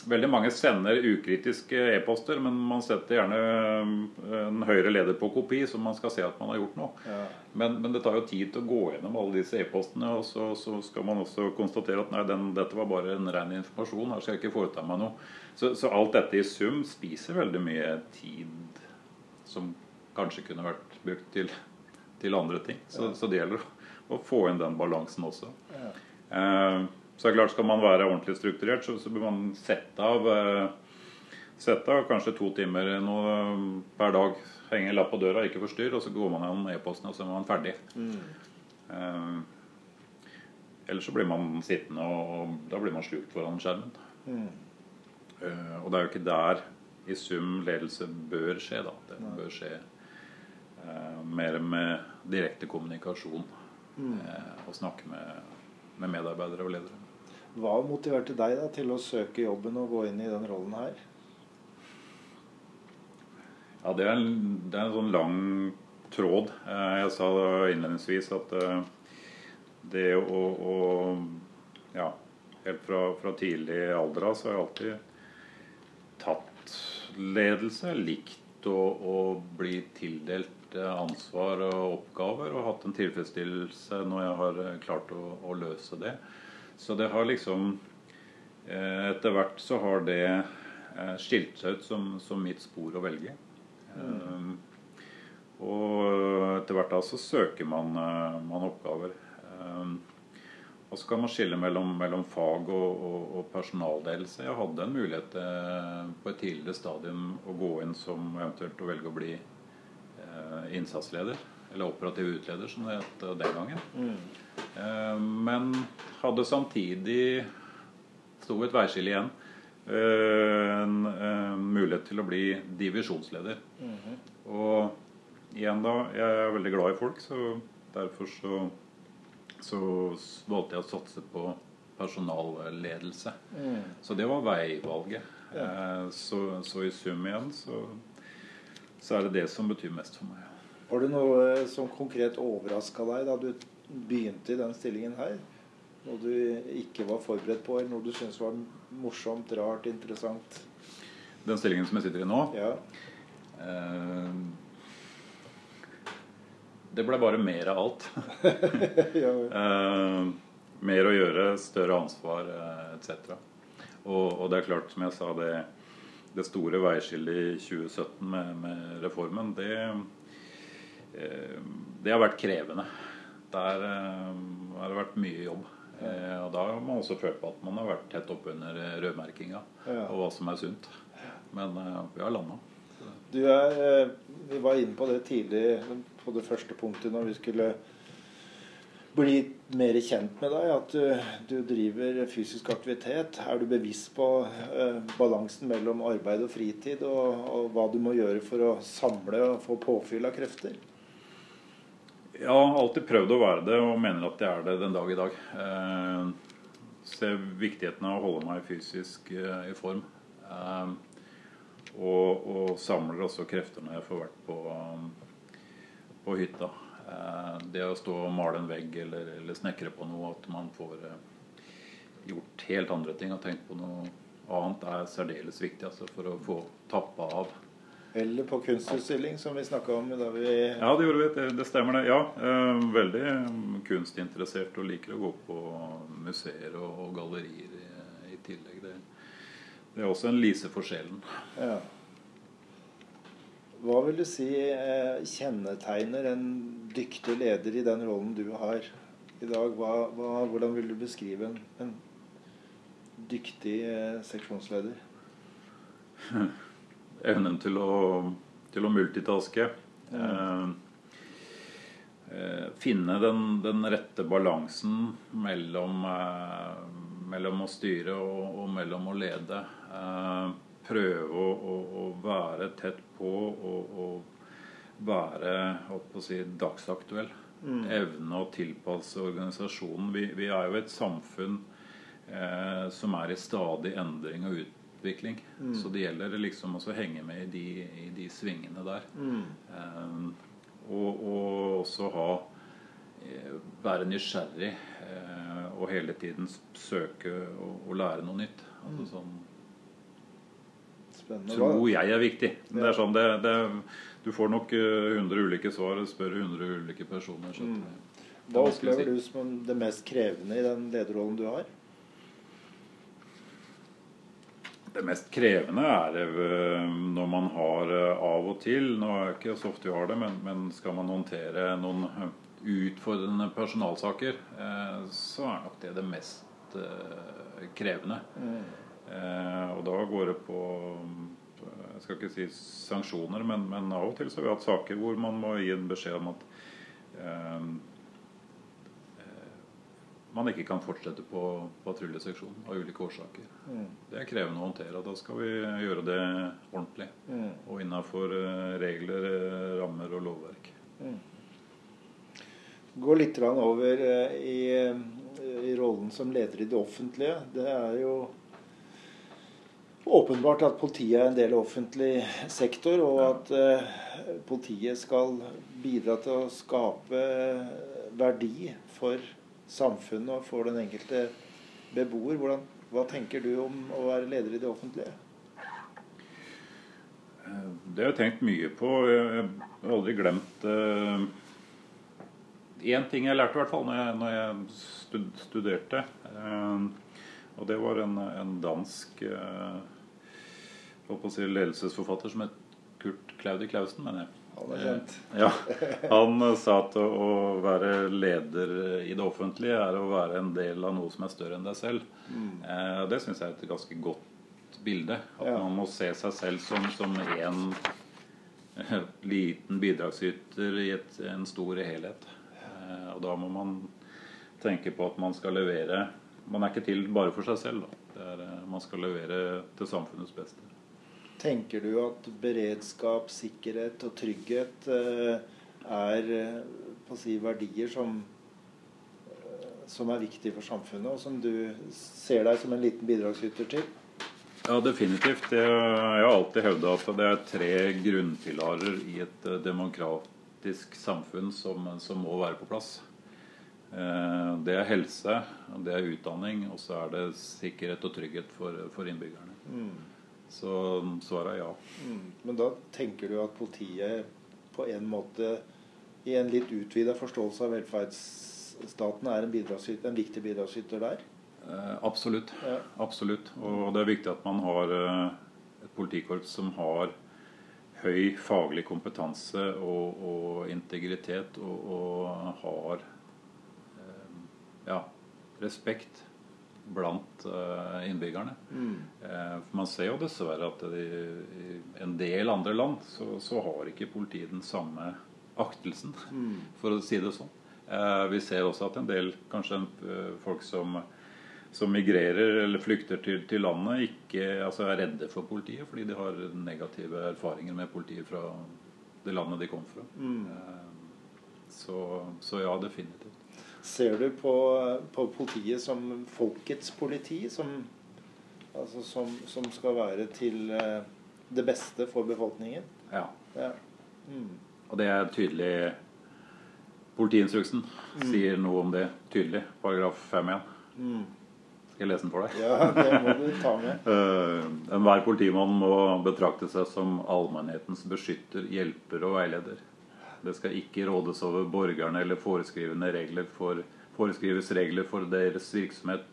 veldig mange sender ukritiske e-poster, men man setter gjerne eh, en høyere leder på kopi, så man skal se at man har gjort noe. ja. Men, men det tar jo tid til å gå gjennom alle disse e-postene, og så, så skal man også konstatere at nei, den, dette var bare en ren informasjon, her skal jeg ikke foreta meg noe. Så, så alt dette i sum spiser veldig mye tid som kanskje kunne vært brukt til, til andre ting. Så, så det gjelder å få inn den balansen også. Ja. Eh, så er klart Skal man være ordentlig strukturert, så, så bør man sette av eh, Sette av kanskje to timer noe per dag. Henge en lapp på døra, ikke forstyrr, og så går man gjennom e-posten, og så er man ferdig. Mm. Eh, ellers så blir man sittende, og da blir man slukt foran skjermen. Mm. Eh, og det er jo ikke der i sum ledelse bør skje, da. Det bør skje uh, mer med direkte kommunikasjon. Mm. Uh, og snakke med, med medarbeidere og ledere. Hva motiverte deg da til å søke jobben og gå inn i den rollen her? Ja, det er en, det er en sånn lang tråd. Eh, Jeg sa innledningsvis at eh, det å, å Ja, helt fra, fra tidlig alder av så har jeg alltid tatt ledelse. Likt å, å bli tildelt eh, ansvar og oppgaver og hatt en tilfredsstillelse når jeg har klart å, å løse det. Så det har liksom eh, Etter hvert så har det eh, skilt seg ut som, som mitt spor å velge. Um, og etter hvert da så søker man, eh, man oppgaver. Og så kan man skille mellom, mellom fag og, og, og personalledelse. Jeg hadde en mulighet eh, på et tidligere stadium å gå inn som eventuelt å velge å bli eh, innsatsleder. Eller operativ utleder, som det het den gangen. Mm. Eh, men hadde samtidig sto et veiskille igjen. Eh, en, en mulighet til å bli divisjonsleder. Mhm. Og igjen da, jeg er veldig glad i folk, så derfor så, så valgte jeg å satse på personalledelse. Mm. Så det var veivalget. Ja. Så, så i sum igjen så, så er det det som betyr mest for meg. Var det noe som konkret overraska deg da du begynte i den stillingen her? Noe du ikke var forberedt på, eller noe du syntes var morsomt, rart, interessant? Den stillingen som jeg sitter i nå, Ja. eh, det ble bare mer av alt. ja. Eh, mer å gjøre, større ansvar eh, etc. Og, og det er klart, som jeg sa, det, det store veiskillet i 2017 med, med reformen, det, eh, det har vært krevende. Der eh, har det vært mye jobb. Eh, og da har man også følt på at man har vært tett oppunder rødmerkinga Ja. og hva som er sunt. Men uh, vi har landa. Du er, Vi var inne på det tidlig på det første punktet når vi skulle bli mer kjent med deg, at du, du driver fysisk aktivitet. Er du bevisst på balansen mellom arbeid og fritid, og, og, hva du må gjøre for å samle og få påfyll av krefter? Jeg har alltid prøvd å være det, og mener at jeg er det den dag i dag. Eh, ser viktigheten av å holde meg fysisk eh, i form. Og, og, samler også krefter når jeg får vært på, på hytta. Eh, det å stå og male en vegg eller, eller snekre på noe, at man får eh, gjort helt andre ting og tenkt på noe annet, er særdeles viktig altså, for å få tappa av. Eller på kunstutstilling, som vi snakka om da vi Ja, det gjorde vi. Det, det stemmer, det. Ja, eh, veldig kunstinteressert og liker å gå på museer og, og gallerier i, i tillegg. Det, det, er også en lise for sjelen. Ja. Hva vil du si eh, kjennetegner en dyktig leder i den rollen du har i dag? Hva, hva, hvordan vil du beskrive en, en dyktig eh, seksjonsleder? Evnen til å, til å multitaske. Mm. Eh, finne den, den, rette balansen mellom, eh, mellom å styre og, og, mellom å lede. Eh, prøve å, å, å, være tett på og, og være si, dagsaktuell. Mm. Evne å tilpasse organisasjonen. Vi, vi, er jo et samfunn eh, som er i stadig endring og utvikling. Mm. Så det gjelder liksom å henge med i de, i de svingene der. Mm. Um, og, og, også ha eh, være nysgjerrig eh, og hele tiden søke å, å lære noe nytt. Altså mm. sånn Spennende. tror jeg er viktig. Det er sånn, det, det, du får nok 100 eh, ulike svar og spør 100 ulike personer. Så mm. Hva opplever du som det mest krevende i den lederrollen du har? Det mest krevende er eh, når man har eh, av og til Nå er det ikke så ofte vi har det, men, men skal man håndtere noen utfordrende personalsaker, så er nok det det mest krevende. Mm. Eh, og da går det på jeg skal ikke si sanksjoner, men, men, av og til så har vi hatt saker hvor man må gi en beskjed om at eh, eh man ikke kan fortsette på patruljeseksjonen av ulike årsaker. Mm. Det er krevende å håndtere. Da skal vi gjøre det ordentlig. Mm. Og innafor eh, regler, eh, rammer og lovverk. Mm. Gå litt over i, i rollen som leder i det offentlige. Det er jo åpenbart at politiet er en del av offentlig sektor, og at politiet skal bidra til å skape verdi for samfunnet og for den enkelte beboer. Hvordan, hva tenker du om å være leder i det offentlige? Eh, det har jeg tenkt mye på. Jeg har aldri glemt Én ting jeg lærte i hvert fall når jeg, studerte. Uh, og det var en, en dansk si ledelsesforfatter som het Kurt Claudi Clausen, mener jeg. Han er kjent. Ja, han sa at å være leder i det offentlige er å være en del av noe som er større enn deg selv. Mm. Eh, det syns jeg er et ganske godt bilde. At ja. man må se seg selv som, som en liten bidragsyter i et, en stor helhet. Eh, og da må man tenke på at man skal levere Man er ikke til bare for seg selv. Er, eh, man skal levere til samfunnets beste. Tenker du at beredskap, sikkerhet og trygghet eh, er på å si, verdier som, eh, som er viktige for samfunnet, og som du ser deg som en liten bidragsyter til? Ja, definitivt. Jeg har alltid hevda at det er tre grunnpilarer i et eh, demokratisk samfunn som, som må være på plass. Det er helse, det er utdanning, og så er det sikkerhet og trygghet for, for innbyggerne. Mm. Så svaret er ja. Mm. Men da tenker du at politiet på en måte, i en litt utvida forståelse av velferdsstaten, er en, en viktig bidragsyter der? Eh, absolutt. Ja. absolutt. Og det er viktig at man har eh, et politikorps som har høy faglig kompetanse og, og integritet, og, og har eh, ja, respekt blant eh, innbyggerne. Eh, for Man ser jo dessverre at i, i en del andre land så, så har ikke politiet den samme aktelsen, for å si det sånn. Eh, Vi ser også at en del kanskje folk som, som migrerer eller flykter til, til landet, ikke altså er redde for politiet fordi de har negative erfaringer med politiet fra det landet de kom fra. Mm. Så, så ja, definitivt. Ser du på, på politiet som folkets politi, som, altså som, som skal være til eh, det beste for befolkningen? Ja. Ja. Mm. Og det er tydelig Politiinstruksen sier noe om det tydelig. Paragraf 5-1. Mm. Skal jeg lese den for deg? ja, det må du ta med. Eh, Enhver politimann må betrakte seg som allmennhetens beskytter, hjelper og veileder. Det skal ikke rådes over borgerne eller regler for, foreskrives regler for deres virksomhet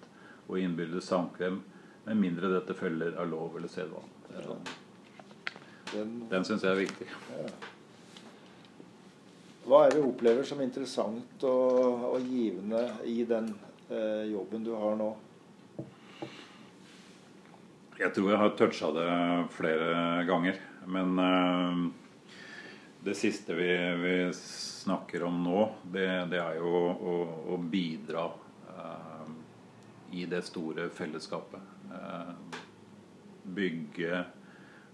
og innbyrdes samkvem, med mindre dette følger av lov eller sedvane. Sånn. Den, Den syns jeg er viktig. hva er det du opplever som interessant og, og givende i den eh, jobben du har nå? Jeg tror jeg har toucha det flere ganger. Men eh, det siste vi, vi snakker om nå, det, det er jo å, å bidra eh, i det store fellesskapet. Eh, bygge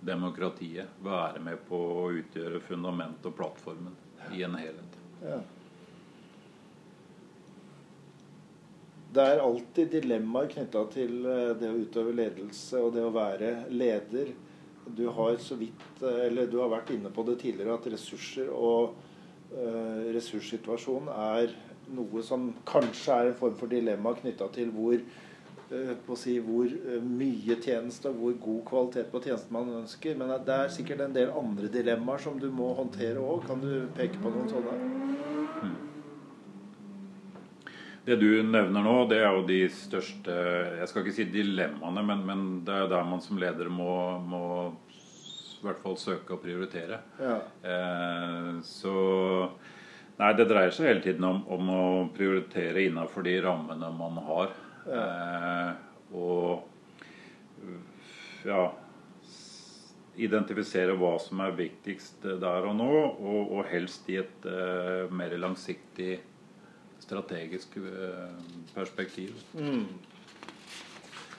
demokratiet. Være med på å utgjøre fundament og plattformen i en helhet. Ja. Det er alltid dilemmaer knytta til eh, det å utøve ledelse og det å være leder. Du har så vidt, eh, eller du har vært inne på det tidligere, at ressurser og uh, ressurssituasjonen er noe som kanskje er en form for dilemma knytta til hvor, eh, på å si, hvor eh, mye tjeneste og hvor god kvalitet på tjenesten man ønsker. Men det er sikkert en del andre dilemmaer som du må håndtere òg. Kan du peke på noen sånne? Det du nevner nå, det er jo de største Jeg skal ikke si dilemmaene, men, men det er der man som leder må, må i hvert fall søke å prioritere. Ja. Eh, så Nei, det dreier seg hele tiden om, om å prioritere innafor de rammene man har. Eh, og ja Identifisere hva som er viktigst der og nå, og, og helst i et eh, mer langsiktig strategisk perspektiv. perspektiv.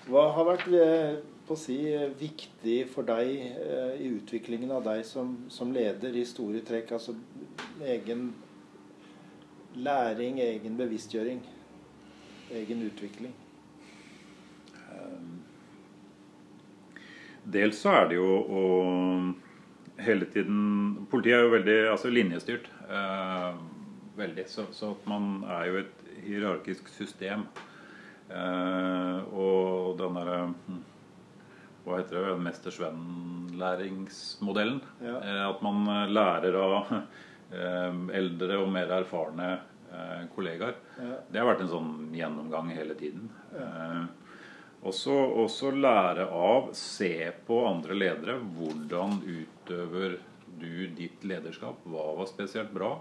Hva har vært eh, på å si, viktig for deg eh, i utviklingen av deg som, som leder i store trekk? Altså egen læring, egen bevisstgjøring, egen utvikling? Dels så er det jo å hele tiden Politiet er jo veldig altså linjestyrt. Veldig. Så, så man er jo et hierarkisk system. Eh, og den derre hm, Hva heter det? Mester-Sven-læringsmodellen. Ja. Eh, at man eh, lærer av eh, eldre og mer erfarne eh, kollegaer. Ja. Det har vært en sånn gjennomgang hele tiden. Eh, også, også lære av, se på andre ledere. Hvordan utøver du ditt lederskap? Hva var spesielt bra?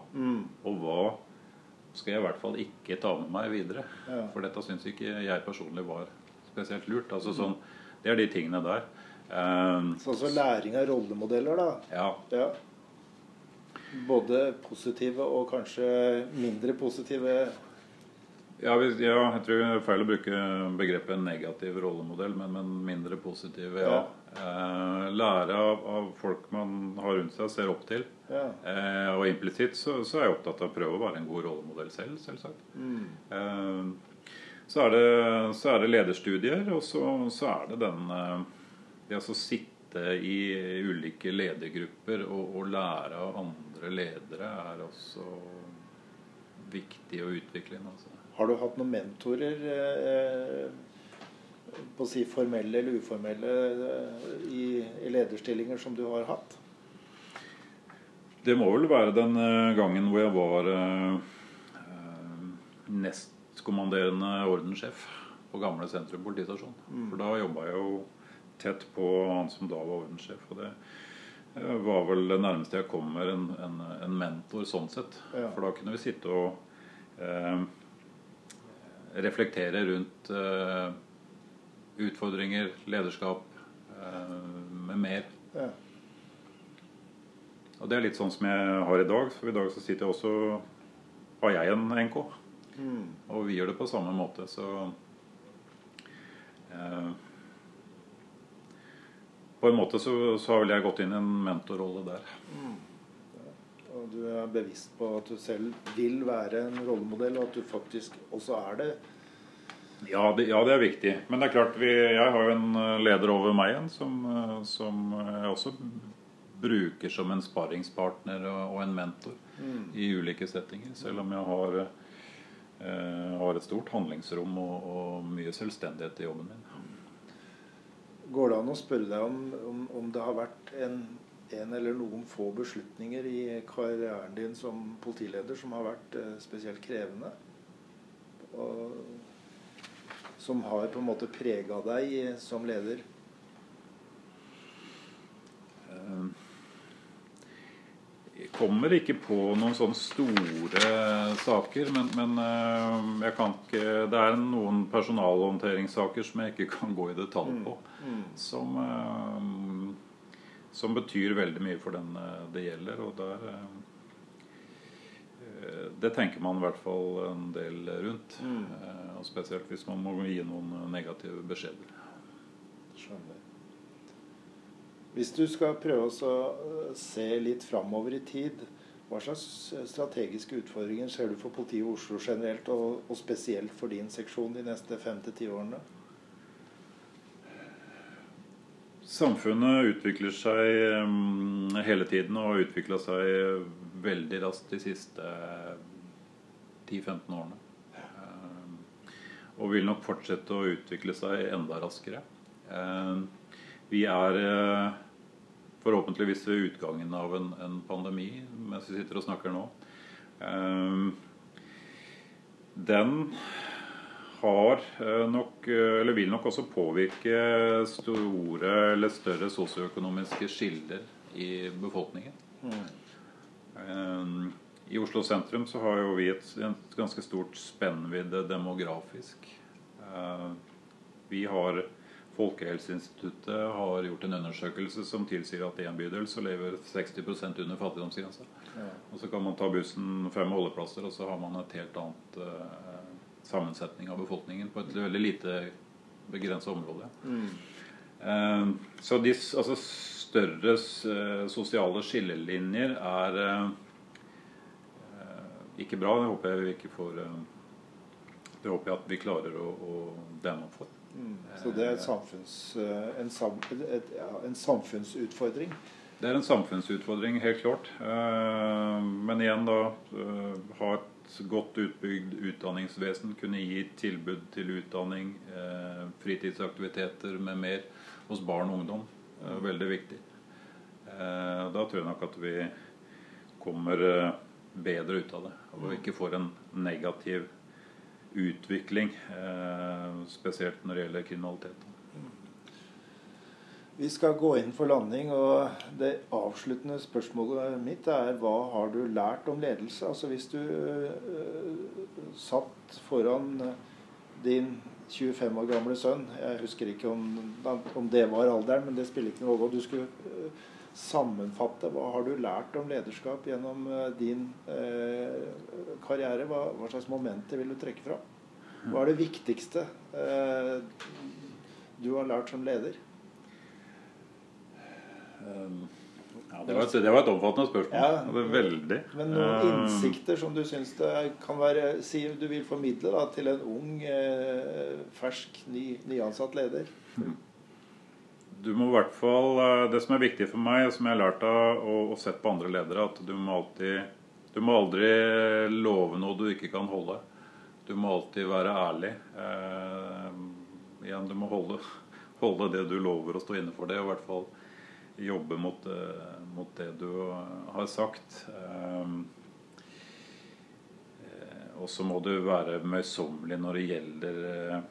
Og hva skal jeg i hvert fall ikke ta med meg videre? Ja. For dette syns ikke jeg personlig var spesielt lurt. Altså sånn, det er de tingene der. Um, Sånn som læring av rollemodeller, da. ja, Ja. Både positive og kanskje mindre positive. Ja, hvis, ja, jeg tror det er feil å bruke begrepet negativ rollemodell, men, men mindre positiv. Ja. Eh, lære av, av folk man har rundt seg ser opp til. Ja. Eh, og implisitt så, så er jeg opptatt av å prøve å være en god rollemodell selv, selvsagt. Eh, så, er det, så er det lederstudier, og så, så er det den eh, Det å sitte i ulike ledergrupper og, og lære av andre ledere er også viktig og utviklende. Altså. Har du hatt noen mentorer, eh, på å si formelle eller uformelle, eh, i, i lederstillinger som du har hatt? Det må vel være den eh, gangen hvor jeg var eh, eh, nestkommanderende ordenssjef på gamle sentrum politistasjon. For da jobba jeg jo tett på han som da var ordenssjef. Og det eh, var vel det nærmeste jeg kom med en, en, en mentor sånn sett. Ja. For da kunne vi sitte og eh, reflektere rundt uh, utfordringer, lederskap uh, med mer. Ja. Og det er litt sånn som jeg har i dag. For i dag så sitter jeg også Har jeg en NK. Mm. Og vi gjør det på samme måte, så uh, På en måte så, så, har vel jeg gått inn i en mentorrolle der. Mm og du er bevisst på at du selv vil være en rollemodell, og at du faktisk også er det. Ja, det, ja, det er viktig. Men det er klart, vi, jeg har jo en eh, leder over meg igjen som, eh, som jeg også bruker som en sparringspartner og, og en mentor mm. i ulike settinger. Selv om jeg har, eh, har et stort handlingsrom og, og, mye selvstendighet i jobben min. Går det an å spørre deg om, om, om det har vært en en eller noen få beslutninger i karrieren din som politileder som har vært eh, spesielt krevende? Og som har på en måte prega deg som leder? Eh, jeg kommer ikke på noen sånne store saker, men, men eh, jeg kan ikke Det er noen personalhåndteringssaker som jeg ikke kan gå i detalj på. Mm, mm. Som som betyr veldig mye for den eh, det gjelder. og der eh, eh, det tenker man i hvert fall en del rundt. Mm. Og spesielt hvis man må gi noen negative beskjeder. Skjønner. Hvis du skal prøve å se litt framover i tid, hva slags strategiske utfordringer ser du for politiet i Oslo generelt, og, og spesielt for din seksjon de neste fem til ti årene? Samfunnet utvikler seg hele tiden og har utvikla seg veldig raskt de siste 10-15 årene. Og vil nok fortsette å utvikle seg enda raskere. Um, vi er uh, forhåpentligvis ved utgangen av en, en, pandemi mens vi sitter og snakker nå. Den har eh, nok, eh, eller vil nok også påvirke store eller større sosioøkonomiske skiller i befolkningen. Mm. I Oslo sentrum så har jo vi et, et ganske stort spennvidde demografisk. Vi har Folkehelseinstituttet har gjort en undersøkelse som tilsier at i en bydel så lever 60% under fattigdomsgrensa. Ja. Og så kan man ta bussen fem holdeplasser, og så har man et helt annet sammensetning av befolkningen på et veldig lite begrensa område. Mm. Eh, så de altså, større eh, sosiale skillelinjer er eh, ikke bra. Det håper jeg vi ikke får Det håper jeg at vi klarer å, å demme opp for. Mm. Så det er samfunns, en, sam, et, ja, en samfunnsutfordring? Det er en samfunnsutfordring, helt klart. Men igjen, da et godt utbygd utdanningsvesen kunne gi tilbud til utdanning, eh, fritidsaktiviteter med mer hos barn og ungdom. Eh, veldig viktig. Eh, da tror jeg nok at vi kommer eh, bedre ut av det. Og ikke får en negativ utvikling, eh, spesielt når det gjelder kriminalitet. Vi skal gå inn for landing, og det avsluttende spørsmålet mitt er hva har du lært om ledelse? Altså Hvis du uh, satt foran eh, din 25 år gamle sønn Jeg husker ikke om, om, det var alderen, men det spiller ikke noe rolle. Du skulle uh, sammenfatte hva har du lært om lederskap gjennom din din karriere? Hva, hva, slags momenter vil du trekke fra? Hva er det viktigste du har lært som leder? Um, ja, det, var et, det, var et, omfattende spørsmål. Ja, det veldig. Men noen um, innsikter som du syns det kan være Si du vil formidle da, til en ung, eh, fersk, ny, nyansatt leder? Du må i hvert fall eh, Det som er viktig for meg, og som jeg har lært av og, og sett på andre ledere, at du må alltid Du må aldri love noe du ikke kan holde. Du må alltid være ærlig. Eh, igjen, du må holde, holde det du lover, og stå inne for det. Og i hvert fall jobbe mot, eh, mot, det du har sagt. Eh, og så må du være møysommelig når det gjelder eh,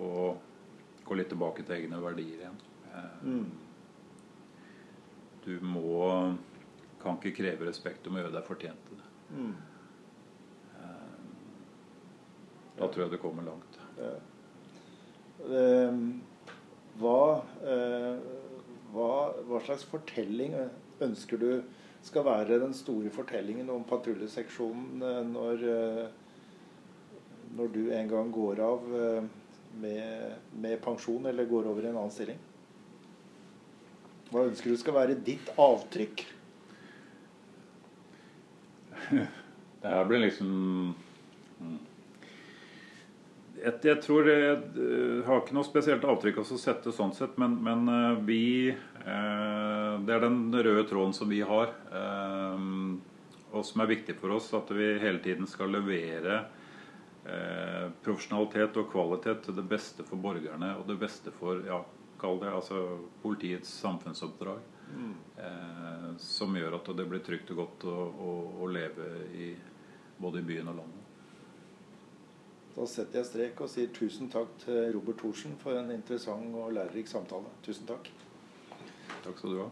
å gå litt tilbake til egne verdier igjen. Mm. Du må kan ikke kreve respekt, du må gjøre deg fortjent til det. Mm. Da tror jeg du kommer langt. Ja. hva, eh, hva, hva slags fortelling ønsker du skal være den store fortellingen om patruljeseksjonen eh, når, når du en gang går av med, med pensjon eller går over i en annen stilling? Hva ønsker du skal være ditt avtrykk? Det her blir liksom mm. jeg, jeg, tror jeg, jeg, har ikke noe spesielt avtrykk å sette sånn sett, men, men uh, vi eh, Det er den røde tråden som vi har, eh, og som er viktig for oss. At vi hele tiden skal levere profesjonalitet og kvalitet til det beste for borgerne og det beste for ja, kall det, altså politiets samfunnsoppdrag. Mm. Eh, som gjør at det blir trygt og godt å, å, å leve i, både i byen og landet. Da setter jeg strek og sier tusen takk til Robert Thorsen for en interessant og lærerik samtale. Tusen takk. Takk skal du ha.